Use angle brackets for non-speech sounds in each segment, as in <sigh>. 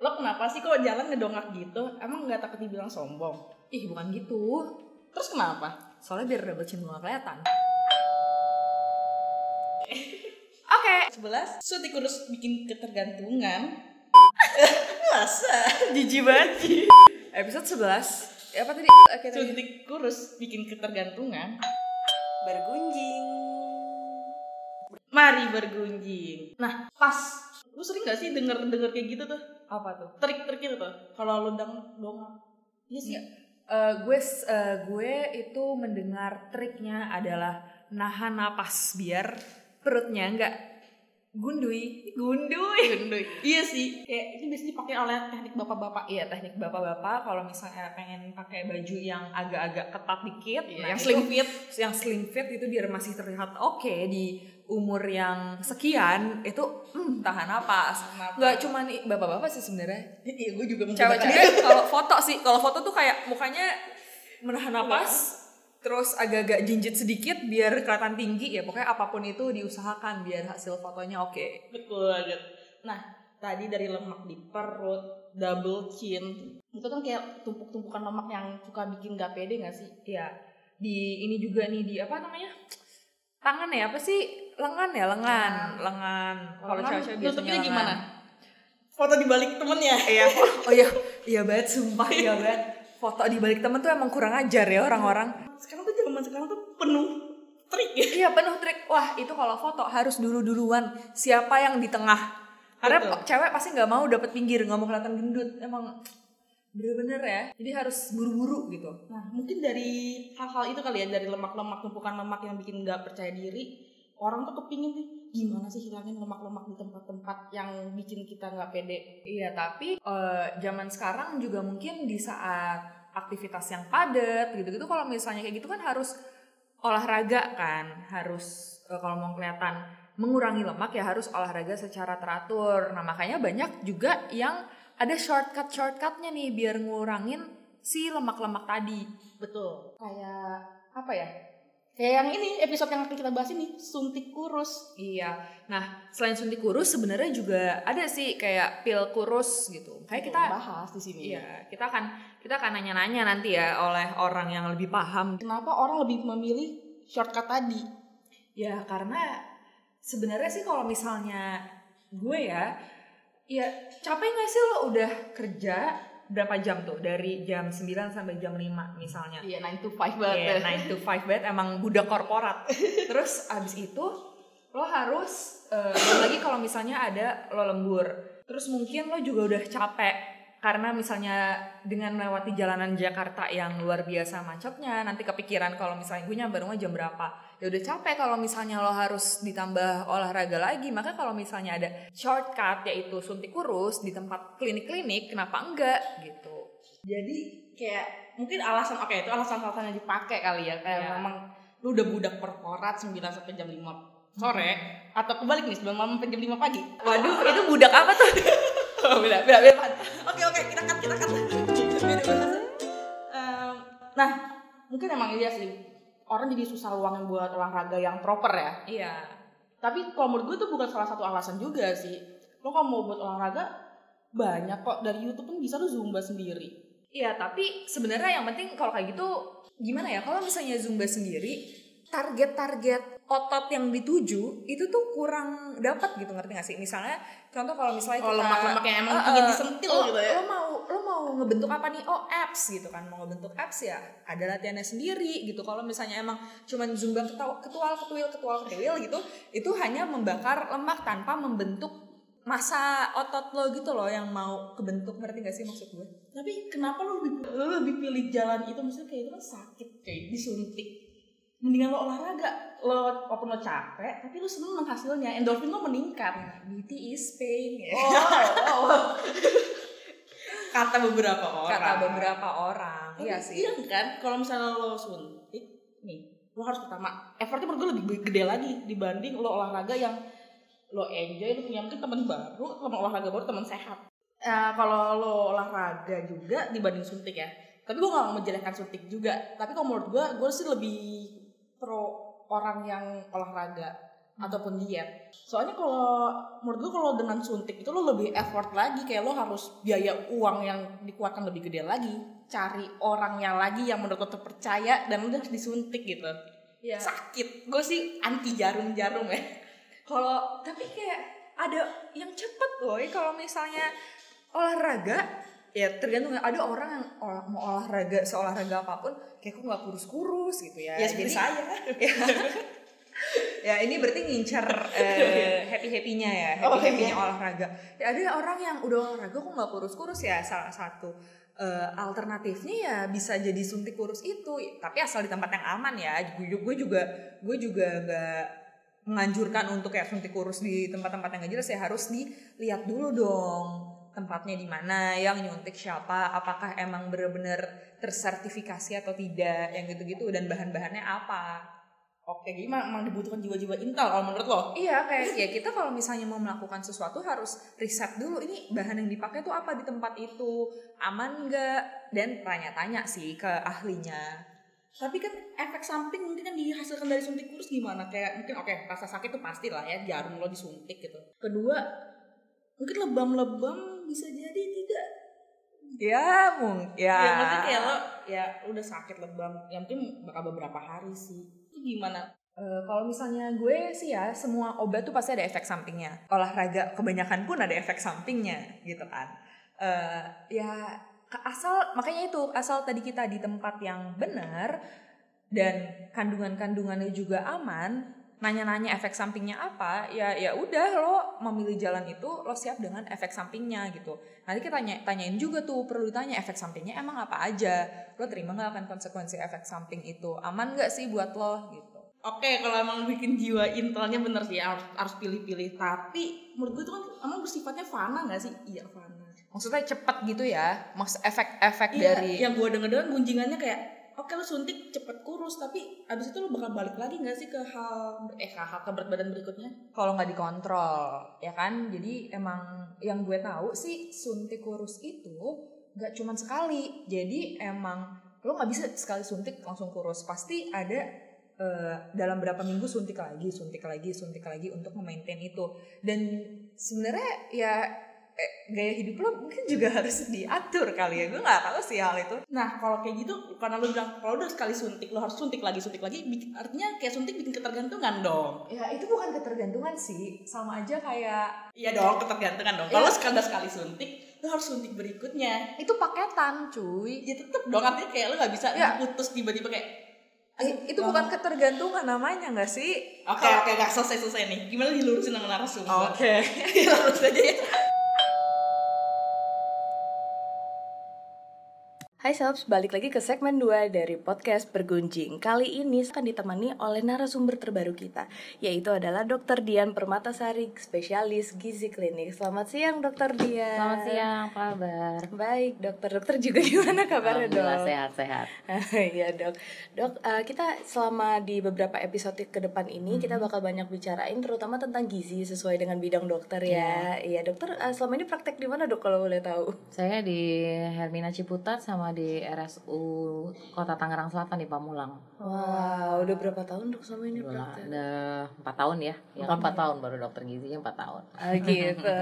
Lo kenapa sih kok jalan ngedongak gitu? Emang nggak takut dibilang sombong? Ih bukan gitu. Terus kenapa? Soalnya biar double chin gak kelihatan. <laughs> Oke. Sebelas, suntik kurus bikin ketergantungan. <laughs> Masa? Jijik banget. Episode 11. Ya, apa tadi? Oke, tadi. Suntik kurus bikin ketergantungan. Bergunjing. Mari bergunjing. Nah, pas lu sering gak sih denger-denger kayak gitu tuh? Apa tuh? Trik-trik itu tuh. Kalau lu dang dongak. Iya sih. Eh, gue eh, gue itu mendengar triknya adalah nahan napas biar perutnya nggak gundui gundui Gendut. Iya sih. Kayak ini biasanya dipakai oleh teknik bapak-bapak. Iya teknik bapak-bapak kalau misalnya pengen pakai baju yang agak-agak ketat dikit, Iya, nah yang itu- slim fit. yang slim fit itu biar masih terlihat oke di umur yang sekian itu hmm, tahan napas. Napas. Nggak cuma nih bapak-bapak sih sebenarnya. Iya, gue juga Cewek-cewek kalau foto sih, kalau foto tuh kayak mukanya menahan napas, terus agak-agak jinjit sedikit biar kelihatan tinggi ya. Pokoknya apa pun itu diusahakan biar hasil fotonya oke. Betul banget. Nah, tadi dari lemak di perut, double chin, itu kan kayak tumpuk-tumpukan lemak yang suka bikin gak pede gak sih? Iya. Di ini juga nih di apa namanya? Tangan ya apa sih? Lengan ya, lengan, lengan. Kalau Lengan cewek-cewek biasanya nutupnya lengan. gimana? Foto di balik temennya. Iya. <laughs> Oh iya, iya banget sumpah iya banget. Foto di balik temen tuh emang kurang ajar ya orang-orang. Sekarang tuh zaman sekarang tuh penuh trik ya. Iya penuh trik. Wah itu kalau foto harus dulu-duluan siapa yang di tengah. Karena Betul. cewek pasti nggak mau dapet pinggir, nggak mau kelihatan gendut. Emang bener-bener ya. Jadi harus buru-buru gitu. Nah, mungkin dari hal-hal itu kali ya, dari lemak-lemak, tumpukan lemak yang bikin gak percaya diri, orang tuh kepingin nih, gimana sih hilangin lemak-lemak di tempat-tempat yang bikin kita gak pede. Iya tapi eh, zaman sekarang juga mungkin di saat aktivitas yang padat gitu-gitu kalau misalnya kayak gitu kan harus olahraga kan harus eh, kalau mau kelihatan mengurangi lemak ya harus olahraga secara teratur nah makanya banyak juga yang ada shortcut shortcutnya nih biar ngurangin si lemak-lemak tadi Betul. Kayak, apa ya? Kayak yang ini, episode yang akan kita bahas ini, suntik kurus. Iya. Nah, selain suntik kurus sebenarnya juga ada sih kayak pil kurus gitu. Kayak kita bahas di sini. Iya, kita akan kita akan nanya-nanya nanti ya oleh orang yang lebih paham. Kenapa orang lebih memilih shortcut tadi? Ya karena sebenarnya sih kalau misalnya gue ya, ya capek nggak sih lo udah kerja berapa jam tuh dari jam 9 sampai jam 5 misalnya. Iya, 9 to 5 Iya, banget. 9 to 5 banget emang budak korporat. <laughs> Terus abis itu lo harus belum lagi kalau misalnya ada lo lembur. Terus mungkin lo juga udah capek karena misalnya dengan melewati jalanan Jakarta yang luar biasa macetnya, nanti kepikiran kalau misalnya gue nyampe rumah jam berapa. Ya udah capek kalau misalnya lo harus ditambah olahraga lagi. Maka kalau misalnya ada shortcut yaitu suntik kurus di tempat klinik-klinik, kenapa enggak gitu. Jadi kayak mungkin alasan oke itu alasan-alasan yang dipakai kali ya kayak Iya. memang lu udah budak korporat 9 sampai jam 5 sore atau kebalik nih 9 malam sampai jam 5 pagi. Waduh, itu budak apa tuh? Oh, <laughs> beda, beda, beda. Nah, mungkin emang iya sih. Orang jadi susah uang yang buat olahraga yang proper ya. Iya. Tapi kalau menurut gue itu bukan salah satu alasan juga sih. Lo kalau mau buat olahraga, banyak kok. Dari Youtube pun bisa lo zumba sendiri. Iya, tapi sebenarnya yang penting kalau kayak gitu gimana ya? Kalau misalnya Zumba sendiri target-target otot yang dituju itu tuh kurang dapat gitu ngerti gak sih? Misalnya contoh kalau misalnya Oh, kita- lemak-lemak yang emang Eh, ingin disentil lo, gitu ya. Lo mau lo mau ngebentuk apa nih? Oh, abs gitu kan. Mau ngebentuk abs ya ada latihannya sendiri gitu. Kalau misalnya emang cuman Zumba ketua- ketual ketuil ketual ketuil gitu, itu hanya membakar lemak tanpa membentuk masa otot lo gitu loh yang mau kebentuk ngerti gak sih maksud gue? Tapi kenapa lo lebih, lo lebih pilih jalan itu? Maksudnya kayak itu kan sakit, kayak disuntik. Mendingan lo olahraga. Lo walaupun lo capek, tapi lo seneng hasilnya. Endorfin lo meningkat. Beauty is pain ya. Oh, oh. <laughs> Kata beberapa orang. Kata beberapa orang. Tapi Iya sih. Iya kan, kalau misalnya lo suntik, nih, lo harus pertama, effortnya menurut gue lebih gede lagi dibanding lo olahraga yang lo enjoy, lo punya mungkin teman baru, teman olahraga baru, teman sehat. Eh, kalau lo olahraga juga dibanding suntik ya. Tapi gue gak menjelekkan suntik juga. Tapi kalau menurut gue, gue sih lebih pro orang yang olahraga ataupun diet. Soalnya kalau menurut gue kalau dengan suntik itu lo lebih effort lagi kayak lo harus biaya uang yang dikuatkan lebih gede lagi, cari orangnya lagi yang menurut lo terpercaya dan lo harus disuntik gitu. Iya. Sakit. Gue sih anti jarum-jarum ya. <laughs> Kalau tapi kayak ada yang cepet loh kalau misalnya olahraga ya tergantung ada orang yang olah, mau olahraga seolahraga apa pun kayak kok nggak kurus-kurus gitu ya. Ya seperti saya. <laughs> ya, ya ini berarti ngincer <laughs> uh, happy happynya ya happy Oh, happynya. iya. olahraga. Ya ada orang yang udah olahraga kok nggak kurus kurus ya salah satu eh, alternatifnya ya bisa jadi suntik kurus itu. Tapi asal di tempat yang aman ya gue gue juga gue juga nggak menganjurkan untuk kayak suntik kurus di tempat-tempat yang gak jelas ya harus dilihat dulu dong tempatnya di mana yang nyuntik siapa apakah emang bener-bener tersertifikasi atau tidak yang gitu-gitu dan bahan-bahannya apa Oke, jadi emang dibutuhkan jiwa-jiwa intel kalau menurut lo? Iya kayak ya kita kalau misalnya mau melakukan sesuatu harus riset dulu ini bahan yang dipakai tuh apa di tempat itu aman nggak dan tanya-tanya sih ke ahlinya. Tapi kan efek samping mungkin kan dihasilkan dari suntik kurus gimana? Kayak mungkin oke rasa sakit tuh pasti lah ya jarum lo disuntik gitu. Kedua mungkin lebam-lebam bisa jadi tidak. Ya mungkin ya. Ya, maksudnya kayak lo ya udah sakit lebam. Yang penting bakal beberapa hari sih. Gimana? Eh, kalau misalnya gue sih ya semua obat tuh pasti ada efek sampingnya. Olahraga kebanyakan pun ada efek sampingnya gitu kan. Eh, ya asal makanya itu asal tadi kita di tempat yang benar dan kandungan-kandungannya juga aman. Nanya-nanya efek sampingnya apa, ya ya udah lo memilih jalan itu lo siap dengan efek sampingnya gitu. Nanti kita tanya, tanyain juga tuh perlu ditanya efek sampingnya emang apa aja. Lo terima nggak akan konsekuensi efek samping itu? Aman nggak sih buat lo gitu. Oke, kalau emang bikin jiwa intelnya bener sih harus harus pilih-pilih. Tapi menurut gue itu kan emang bersifatnya fana nggak sih? Iya fana. maksudnya cepet gitu ya maksud efek-efek Iya, dari yang gue denger-denger gunjingannya kayak oke lo suntik cepet kurus tapi abis itu lo bakal balik lagi nggak sih ke hal eh ke hal ke badan berikutnya? kalau nggak dikontrol ya kan? Jadi emang yang gue tahu sih suntik kurus itu nggak cuman sekali. Jadi emang lo nggak bisa sekali suntik langsung kurus. Pasti ada eh, dalam berapa minggu suntik lagi suntik lagi suntik lagi untuk memaintain itu. Dan sebenarnya ya gaya hidup lo mungkin juga <laughs> harus diatur kali ya gue nggak tahu sih hal itu Nah kalau kayak gitu karena lo bilang kalau udah sekali suntik lo harus suntik lagi suntik lagi artinya kayak suntik bikin ketergantungan dong. ya itu bukan ketergantungan sih sama aja kayak Iya dong ketergantungan dong. Kalau sekali udah sekali suntik lo harus suntik berikutnya. itu paketan cuy Ya tetep dong artinya kayak lo nggak bisa Ya. putus tiba-tiba kayak Eh, itu bukan ketergantungan namanya nggak sih Oke oke gak selesai selesai nih. Gimana dilurusin sama narasumber? oke <laughs> Lurus aja ya. Hai Sobs, balik lagi ke segmen 2 dari podcast Bergunjing Kali ini akan ditemani oleh narasumber terbaru kita Yaitu adalah Dr. Dian Permatasari, spesialis gizi klinik Selamat siang Dr. Dian Selamat siang, apa kabar? Baik dokter, dokter juga gimana kabarnya dok? sehat-sehat. <laughs> Iya dok, dok eh, kita selama di beberapa episode ke depan ini Mm-hmm. kita bakal banyak bicarain terutama tentang gizi sesuai dengan bidang dokter ya Iya dokter, eh, selama ini praktek di mana dok kalau boleh tahu? Saya di Hermina Ciputat sama di RSU Kota Tangerang Selatan di Pamulang. Wow, udah berapa tahun dok selama ini Udah, praktek? udah 4 tahun ya. Ya kan 4 tahun baru dokter gizinya 4 tahun. Ah, gitu,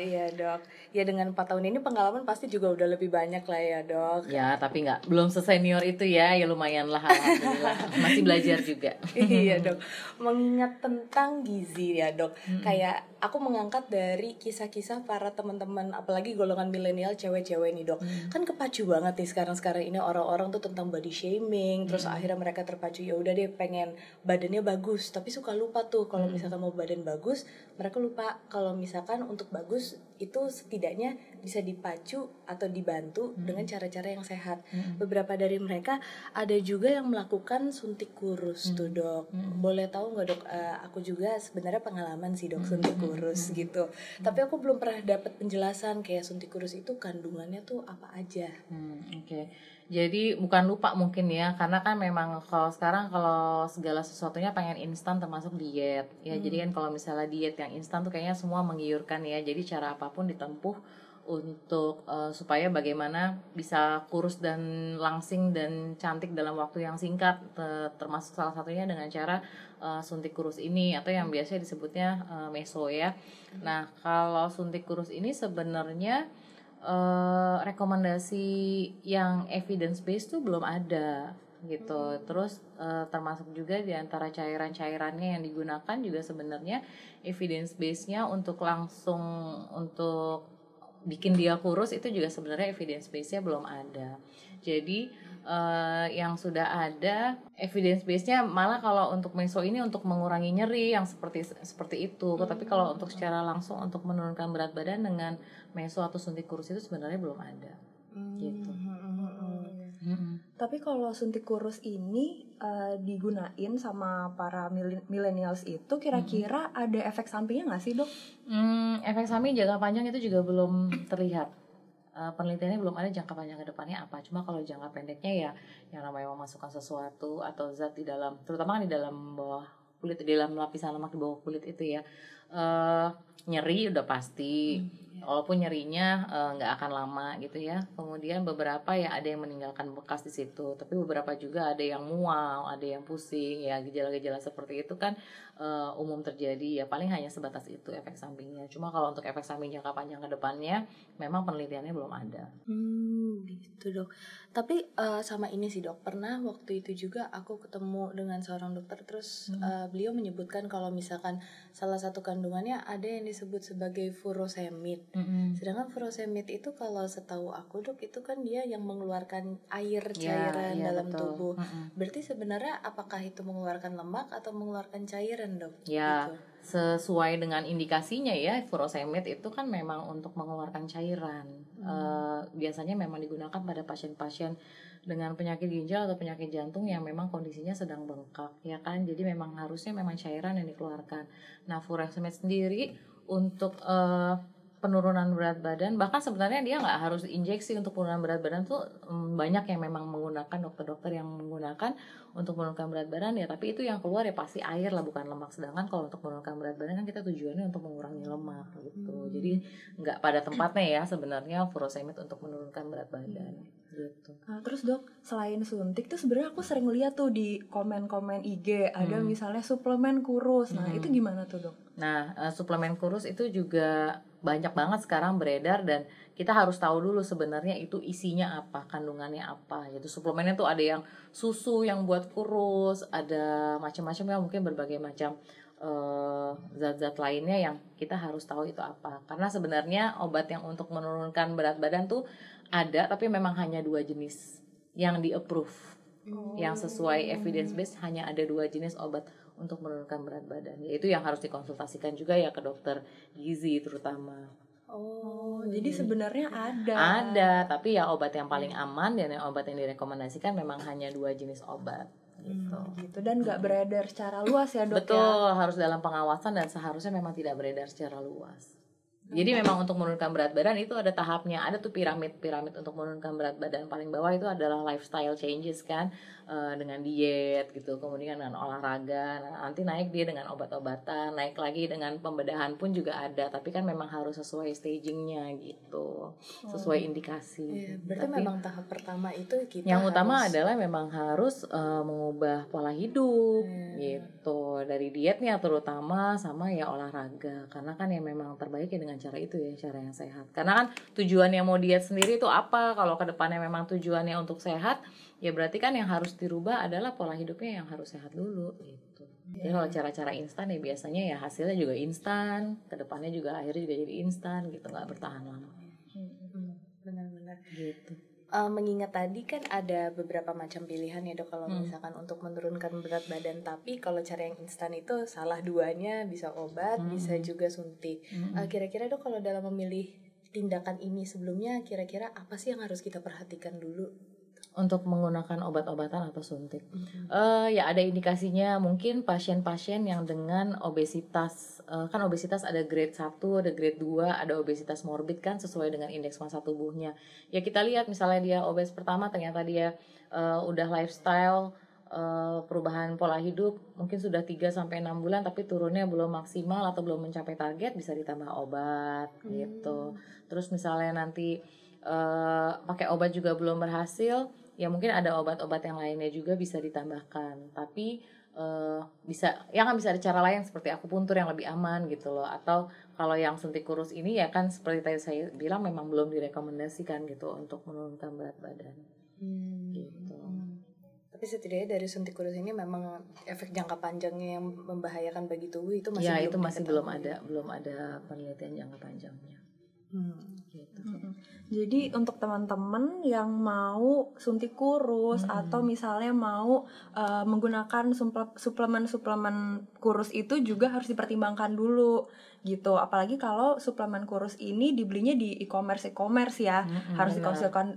iya dok. Ya dengan 4 tahun ini pengalaman pasti juga udah lebih banyak lah ya dok. Ya, tapi nggak belum sesenior itu ya. Ya lumayan lah alhamdulillah. <laughs> Masih belajar juga. iya dok. Mengingat tentang gizi ya dok. Kayak aku mengangkat dari kisah-kisah para teman-teman, apalagi golongan milenial cewek-cewek nih dok. Kan kepacu banget nih sekarang-sekarang ini orang-orang tuh tentang body shaming. Terus akhirnya mereka terpacu ya udah deh pengen badannya bagus, tapi suka lupa tuh kalau misalkan mau badan bagus, mereka lupa kalau misalkan untuk bagus itu setidaknya bisa dipacu atau dibantu dengan cara-cara yang sehat. Beberapa dari mereka ada juga yang melakukan suntik kurus tuh dok. Boleh tahu nggak dok? Eh, aku juga sebenarnya pengalaman sih dok suntik kurus gitu. Tapi aku belum pernah dapat penjelasan kayak suntik kurus itu kandungannya tuh apa aja. Hmm, oke. Jadi bukan lupa mungkin ya, karena kan memang kalau sekarang kalau segala sesuatunya pengen instan termasuk diet. Ya, jadi kan kalau misalnya diet yang instan tuh kayaknya semua menggiurkan ya. Jadi cara apa pun ditempuh untuk uh, supaya bagaimana bisa kurus dan langsing dan cantik dalam waktu yang singkat termasuk salah satunya dengan cara uh, suntik kurus ini atau yang biasa disebutnya uh, meso ya. Nah, kalau suntik kurus ini sebenarnya uh, rekomendasi yang evidence based tuh belum ada gitu. Terus uh, termasuk juga di antara cairan-cairannya yang digunakan juga sebenarnya evidence base-nya untuk langsung untuk bikin dia kurus itu juga sebenarnya evidence base-nya belum ada. Jadi uh, yang sudah ada evidence base-nya malah kalau untuk meso ini untuk mengurangi nyeri yang seperti seperti itu. Hmm. Tapi kalau untuk secara langsung untuk menurunkan berat badan dengan meso atau suntik kurus itu sebenarnya belum ada. Hmm. Gitu. Hmm. Hmm. Tapi kalau suntik kurus ini uh, digunain sama para millennials itu kira-kira hmm. ada efek sampingnya nggak sih dok? Hmm, efek samping jangka panjang itu juga belum terlihat. Uh, penelitiannya belum ada jangka panjang ke depannya apa. Cuma kalau jangka pendeknya ya yang namanya memasukkan sesuatu atau zat di dalam, terutama kan di dalam bawah kulit, di dalam lapisan lemak di bawah kulit itu ya. Uh, nyeri udah pasti. Hmm walaupun nyerinya eh, nggak uh, akan lama gitu ya. Kemudian beberapa ya ada yang meninggalkan bekas di situ. Tapi beberapa juga ada yang mual ada yang pusing. Ya gejala-gejala seperti itu kan uh, umum terjadi. Ya paling hanya sebatas itu efek sampingnya. Cuma kalau untuk efek samping jangka panjang ke depannya memang penelitiannya belum ada. Hmm gitu dok. Tapi uh, sama ini sih dok. Pernah waktu itu juga aku ketemu dengan seorang dokter. Terus hmm. uh, beliau menyebutkan kalau misalkan salah satu kandungannya ada yang disebut sebagai furosemid Mm-hmm. Sedangkan furosemid itu kalau setahu aku dok itu kan dia yang mengeluarkan air ya, cairan ya, dalam betul. tubuh. Mm-hmm. Berarti sebenarnya apakah itu mengeluarkan lemak atau mengeluarkan cairan dok? Ya. Gitu. Sesuai dengan indikasinya ya, furosemid itu kan memang untuk mengeluarkan cairan. Hmm. Uh, biasanya memang digunakan pada pasien-pasien dengan penyakit ginjal atau penyakit jantung yang memang kondisinya sedang bengkak, ya kan? Jadi memang harusnya memang cairan yang dikeluarkan. Nah, furosemid sendiri untuk uh, penurunan berat badan bahkan sebenarnya dia nggak harus injeksi untuk penurunan berat badan tuh mm, banyak yang memang menggunakan dokter-dokter yang menggunakan untuk menurunkan berat badan ya tapi itu yang keluar ya pasti air lah bukan lemak sedangkan kalau untuk menurunkan berat badan kan kita tujuannya untuk mengurangi lemak gitu hmm. jadi nggak pada tempatnya ya sebenarnya furosemid untuk menurunkan berat badan gitu. Nah, terus dok, selain suntik tuh sebenarnya aku sering lihat tuh di komen-komen IG ada hmm. misalnya suplemen kurus. Nah, hmm. itu gimana tuh dok? Nah, uh, suplemen kurus itu juga banyak banget sekarang beredar dan kita harus tahu dulu sebenarnya itu isinya apa, kandungannya apa. Itu suplemennya tuh ada yang susu yang buat kurus, ada macam-macam ya mungkin berbagai macam eh, zat-zat uh, lainnya yang kita harus tahu itu apa. Karena sebenarnya obat yang untuk menurunkan berat badan tuh ada tapi memang hanya dua jenis yang di approve. Oh. Yang sesuai evidence base hanya ada dua jenis obat untuk menurunkan berat badan. Itu yang harus dikonsultasikan juga ya ke dokter gizi terutama. Oh, hmm. jadi sebenarnya ada. Ada, tapi ya obat yang paling aman dan yang obat yang direkomendasikan memang hanya dua jenis obat. Gitu. Hmm, gitu dan nggak beredar secara luas ya dok Betul, ya? harus dalam pengawasan dan seharusnya memang tidak beredar secara luas. Jadi memang untuk menurunkan berat badan itu ada tahapnya, ada tuh piramid-piramid untuk menurunkan berat badan. Paling bawah itu adalah lifestyle changes kan, uh, dengan diet gitu, kemudian dengan olahraga. Nah, nanti naik dia dengan obat-obatan, naik lagi dengan pembedahan pun juga ada. Tapi kan memang harus sesuai stagingnya gitu, sesuai oh. indikasi. Iya, berarti tapi, memang tahap pertama itu kita. Yang harus... utama adalah memang harus uh, mengubah pola hidup hmm. gitu, dari dietnya terutama sama ya olahraga. Karena kan yang memang terbaik ya dengan dengan cara itu ya cara yang sehat. Karena kan tujuannya mau diet sendiri itu apa? Kalau ke depannya memang tujuannya untuk sehat ya berarti kan yang harus dirubah adalah pola hidupnya yang harus sehat dulu gitu. Jadi kalau cara-cara instan ya biasanya ya hasilnya juga instan ke depannya juga akhirnya juga jadi instan gitu. Nggak bertahan lama. Benar-benar. Gitu uh, mengingat tadi kan ada beberapa macam pilihan ya dok kalau hmm. misalkan untuk menurunkan berat badan tapi kalau cara yang instan itu salah duanya bisa obat hmm. bisa juga suntik hmm. uh, kira-kira dok kalau dalam memilih tindakan ini sebelumnya kira-kira apa sih yang harus kita perhatikan dulu untuk menggunakan obat-obatan atau suntik. Mm-hmm. Uh, ya ada indikasinya mungkin pasien-pasien yang dengan obesitas uh, kan obesitas ada grade 1, ada grade 2, ada obesitas morbid kan sesuai dengan indeks massa tubuhnya. Ya kita lihat misalnya dia obes pertama ternyata dia uh, udah lifestyle eh, perubahan pola hidup mungkin sudah 3 sampai 6 bulan tapi turunnya belum maksimal atau belum mencapai target bisa ditambah obat gitu. Terus misalnya nanti eh, pakai obat juga belum berhasil, ya mungkin ada obat-obat yang lainnya juga bisa ditambahkan. Tapi eh, bisa ya kan bisa ada cara lain seperti akupuntur yang lebih aman gitu loh. Atau kalau yang suntik kurus ini ya kan seperti tadi saya bilang memang belum direkomendasikan gitu untuk menurunkan berat badan. Gitu. Tapi setidaknya dari suntik kurus ini memang efek jangka panjangnya yang membahayakan bagi tubuh itu masih ya belum itu masih belum ada belum ada penelitian jangka panjangnya Hmm. gitu. Jadi untuk teman-teman yang mau suntik kurus Mm-mm. atau misalnya mau uh, menggunakan suple- suplemen-suplemen kurus itu juga harus dipertimbangkan dulu gitu. Apalagi kalau suplemen kurus ini dibelinya di e-commerce e-commerce ya, Mm-mm, harus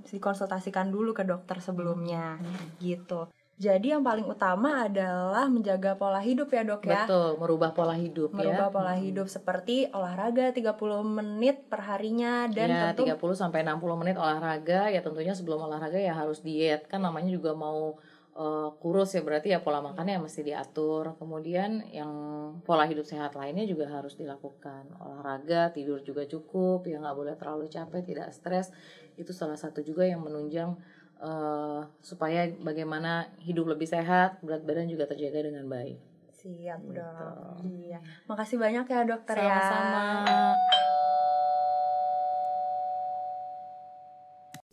dikonsultasikan dulu ke dokter sebelumnya gitu. Jadi yang paling utama adalah menjaga pola hidup ya dok ya. Betul merubah pola hidup merubah ya pola hidup seperti olahraga 30 menit per harinya dan ya, tentu 30 sampai 60 menit olahraga. Ya tentunya sebelum olahraga ya harus diet. Kan namanya juga mau eh, kurus ya berarti ya pola makannya mesti diatur. Kemudian yang pola hidup sehat lainnya juga harus dilakukan. Olahraga tidur juga cukup ya nggak boleh terlalu capek tidak stres. Itu salah satu juga yang menunjang eh, supaya bagaimana hidup lebih sehat berat badan juga terjaga dengan baik. Siap Gitu. dok iya. Makasih banyak ya dokter ya. Sama-sama.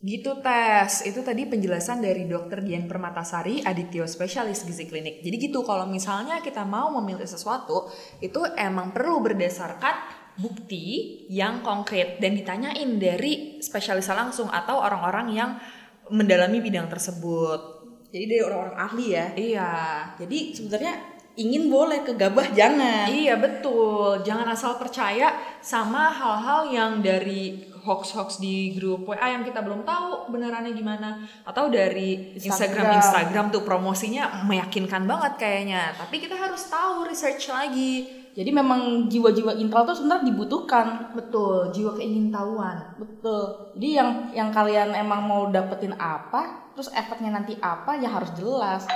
Gitu tes, itu tadi penjelasan dari dokter Dian Permatasari, Adityo Spesialis Gizi Klinik. Jadi gitu, kalau misalnya kita mau memilih sesuatu, itu emang perlu berdasarkan bukti yang konkret. Dan ditanyain dari spesialis langsung atau orang-orang yang mendalami bidang tersebut. Jadi dari orang-orang ahli ya. Iya, Jadi sebenarnya ingin boleh kegabah jangan. Iya betul, jangan asal percaya sama hal-hal yang dari hoax-hoax di grup WA yang kita belum tahu kebenarannya gimana atau dari Instagram Instagram. Instagram tuh promosinya meyakinkan banget kayaknya. Tapi kita harus tahu research lagi. Jadi memang jiwa-jiwa intel tuh sebenarnya dibutuhkan. Betul, jiwa keingintahuan. Betul. Jadi yang yang kalian emang mau dapetin apa, terus efeknya nanti apa ya harus jelas.